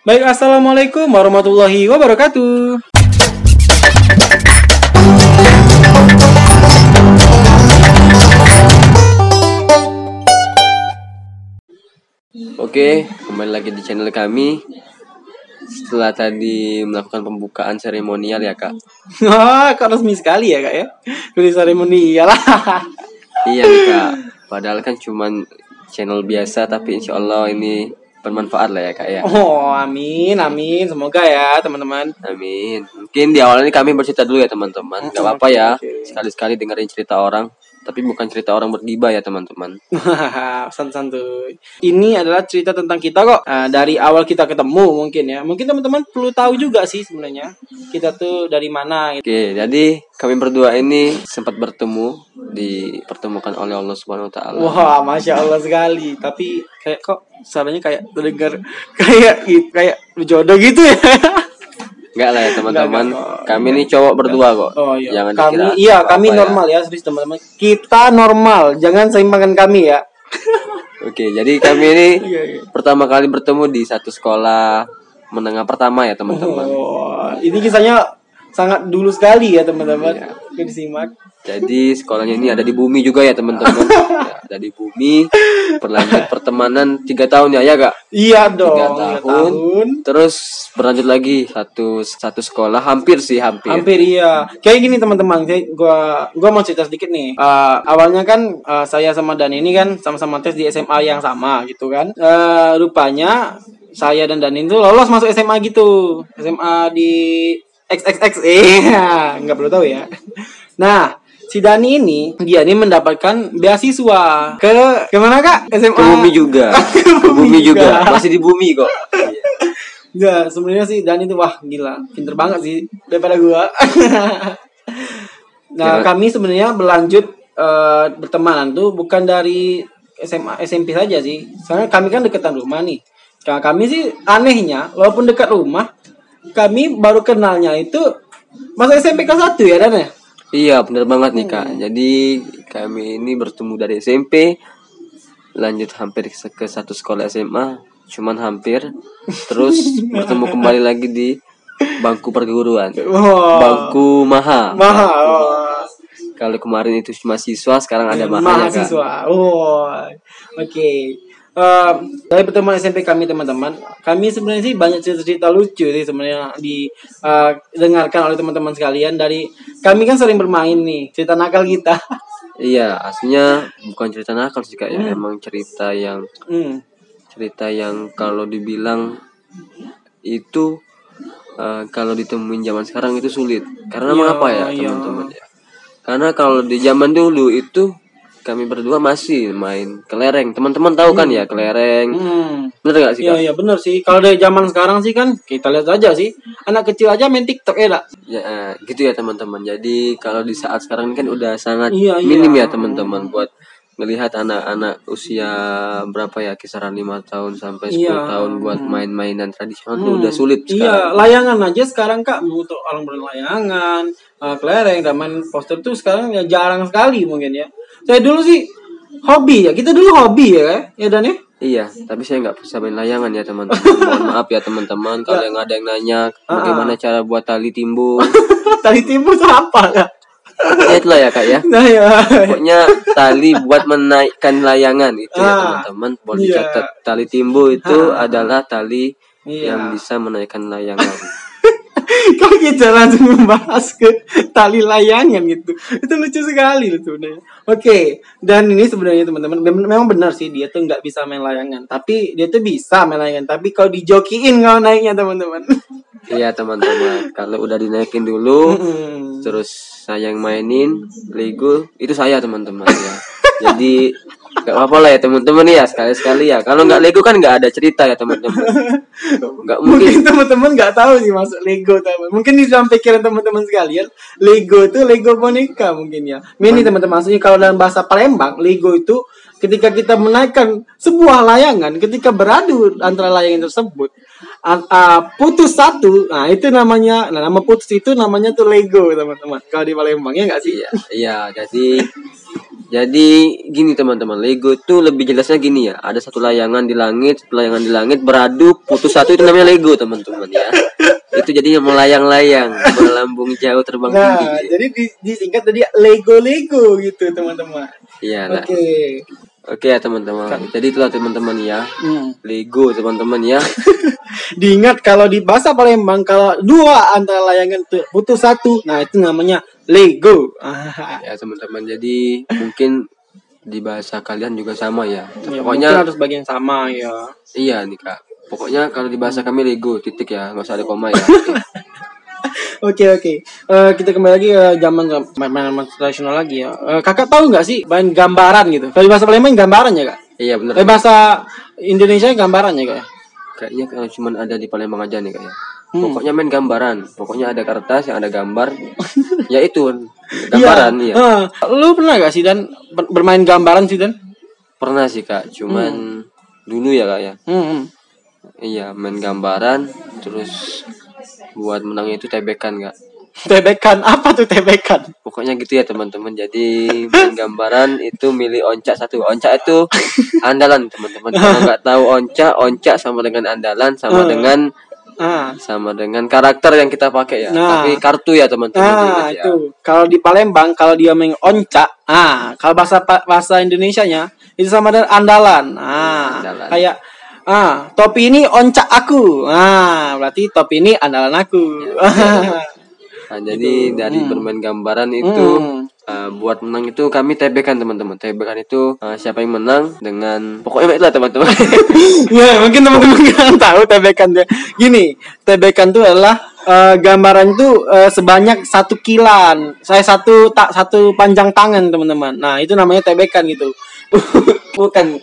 Baik, assalamualaikum warahmatullahi wabarakatuh. Oke, kembali lagi di channel kami. Setelah tadi melakukan pembukaan seremonial ya kak. Wah, kok resmi sekali ya kak ya? Dari seremonial lah. Iya nih kak. Padahal kan cuman channel biasa tapi insya Allah ini bermanfaat lah ya kak ya. Oh, amin, amin. Semoga ya teman-teman. Amin. Mungkin di awal ini kami bercerita dulu ya teman-teman. Gak apa-apa ya. Sekali-sekali dengerin cerita orang. Tapi bukan cerita orang bergibah ya teman-teman. Santuy. Ini adalah cerita tentang kita kok. Nah, dari awal kita ketemu mungkin ya. Mungkin teman-teman perlu tahu juga sih sebenarnya. Kita tuh dari mana gitu. Oke, jadi kami berdua ini sempat bertemu dipertemukan oleh Allah Subhanahu wa taala. Wah, masya Allah sekali. Tapi kayak kok suaranya kayak terdengar kayak kayak jodoh gitu ya. Enggak lah ya teman-teman. Kami ini cowok berdua kok. Oh iya. Jangan kami dikira iya kami ya. normal ya, serius teman-teman. Kita normal, jangan seimbangkan kami ya. Oke, jadi kami ini Iya, iya. pertama kali bertemu di satu sekolah menengah pertama ya teman-teman. Oh, ini kisahnya sangat dulu sekali ya teman-teman. Iya. Oke disimak. Jadi sekolahnya ini ada di bumi juga ya teman-teman. Ya, ada di bumi. Berlanjut pertemanan tiga tahun ya ya kak. Iya dong. Tiga tahun. tahun. Terus berlanjut lagi satu satu sekolah hampir sih hampir. Hampir iya. Kayak gini teman-teman, kayak gua gua mau cerita sedikit nih. Eh, awalnya kan eh, saya sama Dan ini kan sama-sama tes di SMA yang sama gitu kan. Eh, rupanya saya dan Danin tuh lolos masuk SMA gitu. SMA di XXX eh nggak perlu tahu ya. Nah, si Dani ini dia ini mendapatkan beasiswa ke ke mana kak? SMA. Ke bumi juga. Ke bumi juga. Masih di bumi kok. Iya. Enggak, sebenarnya sih Dan itu wah gila, pinter banget sih daripada gua. nah, Ya. kami sebenarnya berlanjut eh, bertemanan tuh bukan dari SMA SMP saja sih. Soalnya kami kan deketan rumah nih. Nah, kami sih anehnya walaupun dekat rumah, kami baru kenalnya itu masa SMP kelas 1 ya Dan ya? Iya bener banget nih Hmm. kak. Jadi kami ini bertemu dari SMP, lanjut hampir ke satu sekolah SMA, cuman hampir, terus bertemu kembali lagi di bangku perguruan, Wah. bangku maha. Mahal. Wah. Kalau kemarin itu cuma siswa, sekarang ada mahanya kak. mahasiswa. Oh, oke. Eh, dari pertemuan SMP kami teman-teman, kami sebenarnya sih banyak cerita-cerita lucu sih sebenarnya di eh, dengarkan oleh teman-teman sekalian dari kami kan sering bermain nih cerita nakal kita. Iya, aslinya bukan cerita nakal sih kak ya, emang cerita yang Hmm. cerita yang kalau dibilang itu eh, kalau ditemuin zaman sekarang itu sulit karena Iya, mengapa ya iya. teman-teman ya karena kalau di zaman dulu itu kami berdua masih main kelereng teman-teman tahu kan ya kelereng Hmm. bener gak sih Iya iya benar sih. Kalau dari zaman sekarang sih kan kita lihat aja sih anak kecil aja main TikTok ya dak. ya eh, gitu ya teman-teman jadi kalau di saat sekarang kan udah sangat Iya, iya. minim ya teman-teman buat melihat anak-anak usia berapa ya kisaran lima tahun sampai 10 Iya. tahun buat main-mainan tradisional tuh udah sulit Iya, sekarang. layangan aja sekarang kak untuk orang berlayangan, uh, kelereng, dan main poster tuh sekarang ya jarang sekali mungkin ya. Saya dulu sih hobi ya, kita dulu hobi ya, ya dan ya. Iya, tapi saya nggak bisa main layangan ya teman-teman. Mohon maaf ya teman-teman kalau yang ada yang nanya bagaimana cara buat tali timbun. Tali timur tuh apa kak? ya itulah ya kak ya. Nah ya, Pokoknya tali buat menaikkan layangan itu ya Ah, teman-teman. Boleh iya. dicatat tali timbu itu adalah tali Iya. yang bisa menaikkan layangan. Kok kita langsung membahas ke tali layangan gitu. Itu lucu sekali itu sebenarnya. Oke, dan ini sebenarnya teman-teman mem- memang benar sih dia tuh nggak bisa main layangan, tapi dia tuh bisa main layangan. Tapi kalau dijokiin kalau naiknya teman-teman. Iya teman-teman. Kalau udah dinaikin dulu, Hmm. terus saya yang mainin Lego itu saya teman-teman ya. Jadi Gak apa-apa lah ya teman-teman ya sekali-sekali ya. Kalau nggak Lego kan nggak ada cerita ya teman-teman. Nggak mungkin. Mungkin teman-teman nggak tahu sih masuk Lego teman. Mungkin di dalam pikiran teman-teman sekalian, Lego itu Lego boneka mungkin ya. Ini teman-teman maksudnya kalau dalam bahasa Palembang, Lego itu ketika kita menaikkan sebuah layangan, ketika beradu antara layangan tersebut, a- a- putus satu, nah itu namanya, nah nama putus itu namanya tuh Lego teman-teman. Kalau di Palembang ya nggak sih? Iya, iya. Jadi Jadi gini teman-teman, Lego tuh lebih jelasnya gini ya. Ada satu layangan di langit, satu layangan di langit beradu putus satu itu namanya Lego teman-teman ya. itu jadinya melayang-layang, melambung jauh terbang Nah, tinggi. jadi di, disingkat tadi Lego Lego gitu teman-teman. Iya lah. Oke. Oke ya teman-teman. Jadi itulah teman-teman ya. Hmm. Lego teman-teman ya. Diingat kalau di bahasa Palembang kalau dua antara layangan tu- putus satu, nah itu namanya Lego. Ya teman-teman. Jadi mungkin di bahasa kalian juga sama ya. ya, Pokoknya harus bagian sama ya. iya nih kak. Pokoknya kalau di bahasa kami Lego titik ya, nggak usah ada koma ya. Oke oke. Eh, kita kembali lagi ke zaman main-main tradisional lagi ya. Eh, kakak tahu nggak sih main gambaran gitu? Kalau di bahasa Palembang gambaran ya kak? iya benar. Bahasa Indonesia gambaran ya kak? ya? Kayaknya kalau cuman ada di Palembang aja nih kayaknya. Hmm. Pokoknya main gambaran. Pokoknya ada kertas yang ada gambar. ya itu gambaran Iya. ya. Ah, lu pernah gak sih dan ber- bermain gambaran sih dan? Pernah sih kak. Cuman dulu ya kak ya. Hmm, hmm. Iya main gambaran. Terus buat menangnya itu tebekan kak. Tebekan apa tuh tebekan? Pokoknya gitu ya teman-teman. Jadi main gambaran itu milih oncak satu. Oncak itu andalan teman-teman. Kalau nggak tahu oncak, oncak sama dengan andalan, sama Hmm. dengan Ah, sama dengan karakter yang kita pakai ya. Nah. Tapi kartu ya teman-teman. nah ya. itu. Kalau di Palembang kalau dia main oncak, ah kalau bahasa bahasa Indonesianya itu sama dengan andalan. Ah, Andalan. kayak ah topi ini oncak aku. Ah, berarti topi ini andalan aku. Nah, jadi dari bermain gambaran itu Hmm. uh, buat menang itu kami tebekan teman-teman. Tebekan itu uh, siapa yang menang dengan pokoknya itulah teman-teman. ya mungkin teman-teman nggak tahu tebekan dia. Gini, tebekan itu adalah eh, gambaran itu eh, sebanyak satu kilan. Saya satu tak satu panjang tangan teman-teman. Nah itu namanya tebekan gitu. bukan.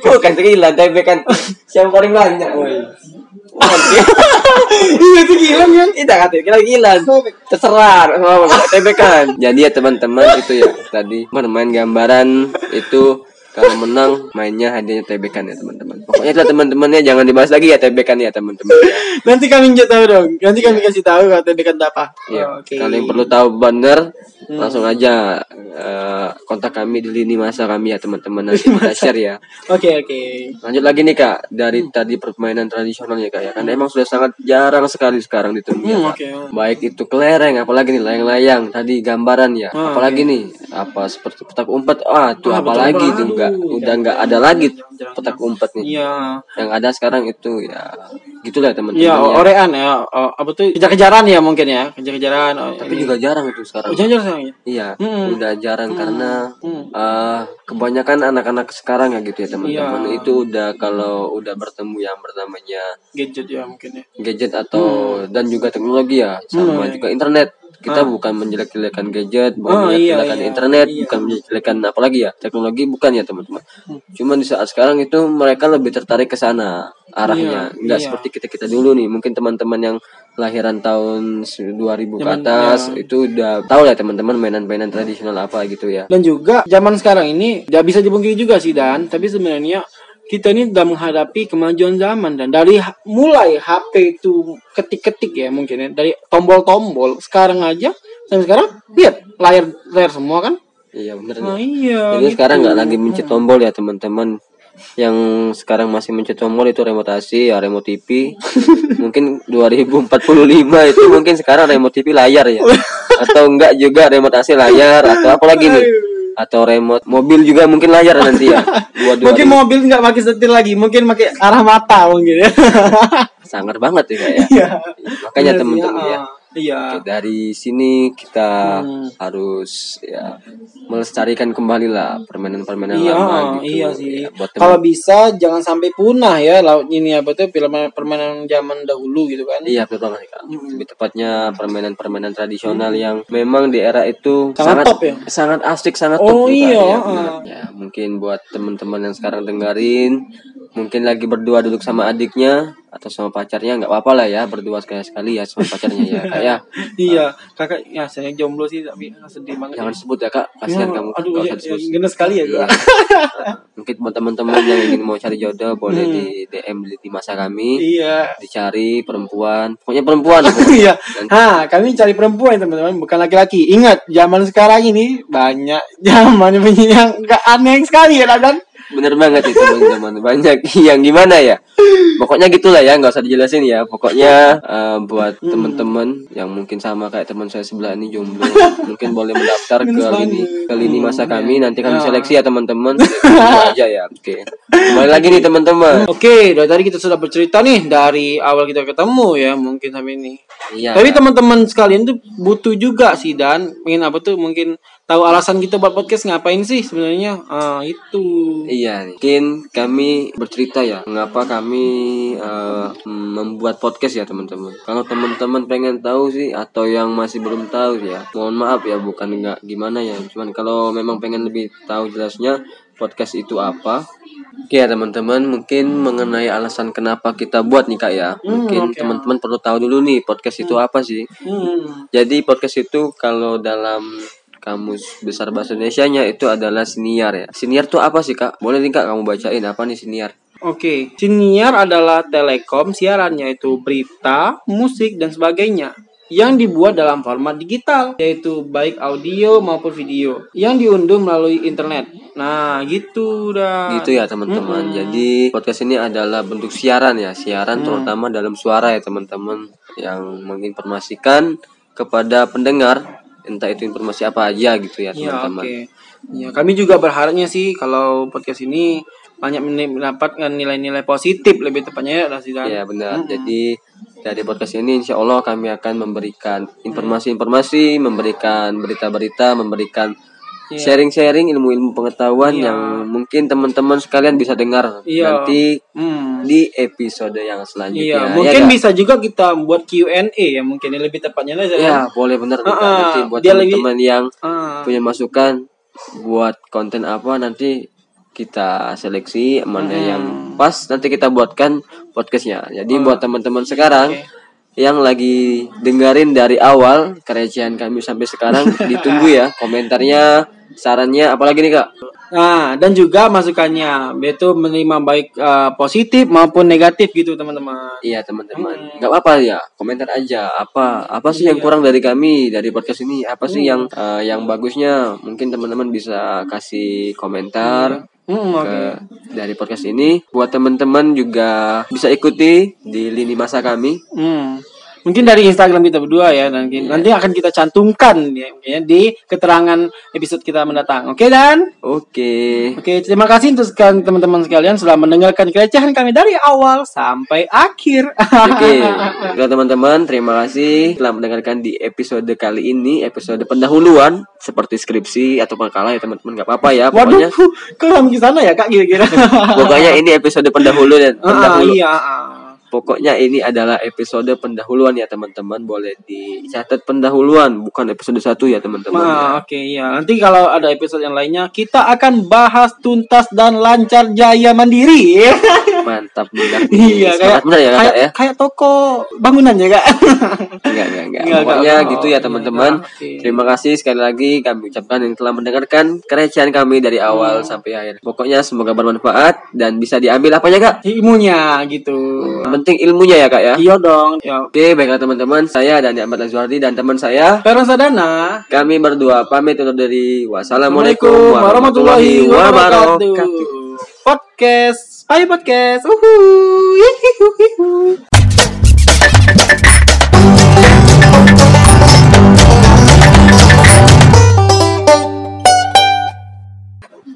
bukan trilan, tebekan siapa paling banyak. woy. Iya itu kilan kan? tidak kata kira gila terserah tebekan jadi ya teman-teman itu ya tadi bermain gambaran itu kalau menang mainnya hadiahnya tebekan ya teman-teman pokoknya itu teman-teman ya jangan dibahas lagi ya tebekan ya teman-teman ya. Nanti kami nggak tahu dong. Nanti kami kasih tahu kalau tebekan apa. Ya, Oh, Oke. kalau yang perlu tahu bener langsung aja eh, kontak kami di lini masa kami ya teman-teman nanti kita share ya. Oke oke. Lanjut lagi nih kak dari tadi permainan tradisional ya kak ya kan emang sudah sangat jarang sekali sekarang di dunia. Hmm, Kak. oke. Baik itu kelereng, apalagi nih layang-layang tadi gambaran ya, Ah, apalagi nih apa seperti petak umpet, ah tuh Ah, apalagi betul. tuh enggak Aduh, udah enggak ada lagi jarang. petak umpet nih. Iya. Yang ada sekarang itu ya gitulah teman-teman. Iya, ya. orean ya. Oh, apa tuh kejar-kejaran ya mungkin ya, kejar-kejaran. Oh, Tapi juga jarang itu sekarang. Jangan sekarang ya. Iya, Hmm. udah jarang karena Hmm. eh kebanyakan anak-anak sekarang ya gitu ya teman-teman. Iya. Itu udah kalau udah bertemu yang bernamanya Gadget ya mungkin ya. gadget atau dan juga teknologi ya, sama Hmm. juga internet. Kita bukan menjelek-jelekan gadget, bukan Oh, iya, menjelek-jelekan iya. internet, Iya. bukan menjelek-jelekan apalagi ya teknologi bukan ya teman-teman. Hmm. Cuman di saat sekarang itu mereka lebih tertarik ke sana arahnya, Iya, nggak iya. seperti kita kita dulu nih. Mungkin teman-teman yang lahiran tahun 2000 ke atas iya. itu udah tahu lah teman-teman mainan-mainan tradisional apa gitu ya. Dan juga zaman sekarang ini tidak bisa dipungkiri juga sih dan tapi sebenarnya kita ini sudah menghadapi kemajuan zaman dan dari mulai HP itu ketik-ketik ya mungkin ya dari tombol-tombol sekarang aja sampai sekarang lihat layar layar semua kan Iya bener nah, nih. iya Jadi gitu. sekarang nggak lagi mencet tombol ya teman-teman. Yang sekarang masih mencet tombol itu remote AC, ya remote TV. mungkin 2045 itu mungkin sekarang remote TV layar ya. Atau enggak juga remote AC layar atau apa lagi nih? Atau remote mobil juga mungkin layar nanti ya. Dua dua mungkin mobil nggak pakai setir lagi mungkin pakai arah mata mungkin ya sangar banget ya kayak. Iya. Makanya Bener sih, teman-teman ya. Iya Oke, dari sini kita Hmm. harus ya melestarikan kembali lah permainan-permainan Iya, lama gitu. iya sih. Ya, Kalau bisa jangan sampai punah ya laut ini apa tuh permainan permainan zaman dahulu gitu kan. Iya betul banget kak. Lebih tepatnya permainan-permainan tradisional yang memang di era itu Sangat top ya? sangat asik, sangat Oh, top juga, iya, ya, bener. Ya, mungkin buat teman-teman yang sekarang dengerin mungkin lagi berdua duduk sama adiknya atau sama pacarnya nggak apa-apa lah ya berdua sekali sekali ya sama pacarnya ya kak ya iya kakak ya saya jomblo sih tapi sedih banget jangan sebut ya kak kasihan Ya, kamu aduh ya, ya, gini sekali ya Iya. Kak. mungkin buat teman-teman yang ingin mau cari jodoh boleh Hmm. di DM di, di masa kami iya dicari perempuan pokoknya perempuan Iya. Ha, kami cari perempuan teman-teman, bukan laki-laki. Ingat, zaman sekarang ini banyak zaman yang gak aneh sekali ya, Dan. Bener banget itu teman-teman. Banyak yang gimana ya? Pokoknya gitulah ya nggak usah dijelasin ya. Pokoknya eh, buat Hmm. teman-teman yang mungkin sama kayak teman saya sebelah ini jomblo mungkin boleh mendaftar ke lini ke lini masa Hmm, kami. Nanti kami ya. seleksi ya teman-teman. Aja ya? Oke. Kembali lagi nih teman-teman. Oke, dari tadi kita sudah bercerita nih dari awal kita ketemu ya, mungkin sampai ini. iya. Tapi teman-teman sekalian tuh butuh juga sih dan. Pengen apa tuh? Mungkin tahu alasan kita buat podcast ngapain sih sebenarnya? Ah, itu. Iya, mungkin kami bercerita ya, mengapa kami eh, membuat podcast ya teman-teman. Kalau teman-teman pengen tahu sih, atau yang masih belum tahu ya, mohon maaf ya, bukan nggak gimana ya. Cuman kalau memang pengen lebih tahu jelasnya podcast itu apa. Oke ya teman-teman, mungkin mengenai alasan kenapa kita buat nih kak ya. Mungkin oke. teman-teman perlu tahu dulu nih podcast itu apa sih. Hmm. Jadi podcast itu kalau dalam kamus besar bahasa Indonesia-nya itu adalah siniar ya. Siniar tuh apa sih kak? Boleh nih kak kamu bacain apa nih siniar? Oke, siniar adalah telekom, siarannya itu berita, musik, dan sebagainya yang dibuat dalam format digital, yaitu baik audio maupun video, yang diunduh melalui internet. Nah, gitu dah. Gitu ya teman-teman. Jadi podcast ini adalah bentuk siaran ya, siaran terutama dalam suara ya teman-teman yang menginformasikan kepada pendengar entah itu informasi apa aja gitu ya Ya, teman-teman. oke. Ya, kami juga berharapnya sih kalau podcast ini banyak men- mendapatkan nilai-nilai positif lebih tepatnya ya, Rasidan. Iya benar. Jadi dari podcast ini insya Allah kami akan memberikan informasi-informasi, memberikan berita-berita, memberikan Iya. sharing-sharing ilmu-ilmu pengetahuan Iya. yang mungkin teman-teman sekalian bisa dengar Iya. nanti Hmm. di episode yang selanjutnya. Iya, mungkin ya, bisa juga kita buat Q&A ya, mungkin lebih tepatnya lah. Ya, boleh benar nih, Kak. Ah, nanti buat dia lebih- teman-teman yang Ah, punya masukan buat konten apa nanti kita seleksi mana Hmm. yang pas nanti kita buatkan podcastnya. Jadi buat teman-teman sekarang Oke. Yang lagi dengerin dari awal kerecehan kami sampai sekarang ditunggu ya komentarnya sarannya apalagi nih kak? Nah, dan juga masukannya, itu menerima baik eh, positif maupun negatif gitu teman-teman. iya teman-teman. Nggak apa-apa ya komentar aja. Apa apa sih yang kurang dari kami dari podcast ini? Apa sih yang eh, yang bagusnya? Mungkin teman-teman bisa kasih komentar. Hmm, oke. ke dari podcast ini buat teman-teman juga bisa ikuti di lini masa kami Hmm. Mungkin dari Instagram kita berdua ya nanti nanti akan kita cantumkan ya, ya, di keterangan episode kita mendatang. Oke dan oke Oke, terima kasih untuk teman-teman sekalian sudah mendengarkan kerecehan kami dari awal sampai akhir. Oke, Oke, teman-teman, terima kasih telah mendengarkan di episode kali ini, episode pendahuluan seperti skripsi atau makalah ya teman-teman, nggak apa-apa ya, Waduh, pokoknya, kok kami ke sana ya kak kira-kira? pokoknya ini episode pendahulu dan Ah, pendahulu, iya. ah. Pokoknya ini adalah episode pendahuluan ya teman-teman, boleh dicatat pendahuluan, bukan episode satu ya teman-teman. ya. Ah, Oke, iya. Nanti kalau ada episode yang lainnya, kita akan bahas tuntas dan lancar jaya mandiri. Mantap benar. iya, kayak benar ya kayak, ya. kayak toko bangunan ya kak. Enggak, enggak, enggak. Pokoknya enggak. gitu ya Oh, teman-teman. iya, oke. Terima kasih sekali lagi kami ucapkan yang telah mendengarkan kerecehan kami dari awal Hmm. sampai akhir. Pokoknya semoga bermanfaat dan bisa diambil apanya kak? Ilmunya gitu. Yang penting ilmunya ya kak ya. Iya dong. Ya. Oke, baiklah teman-teman. Saya dan Ahmad Azwardi dan teman saya. Peron Sadana. Kami berdua pamit diri. Assalamualaikum Wassalamualaikum warahmatullahi wabarakatuh. Podcast, ayo podcast. Uhuh.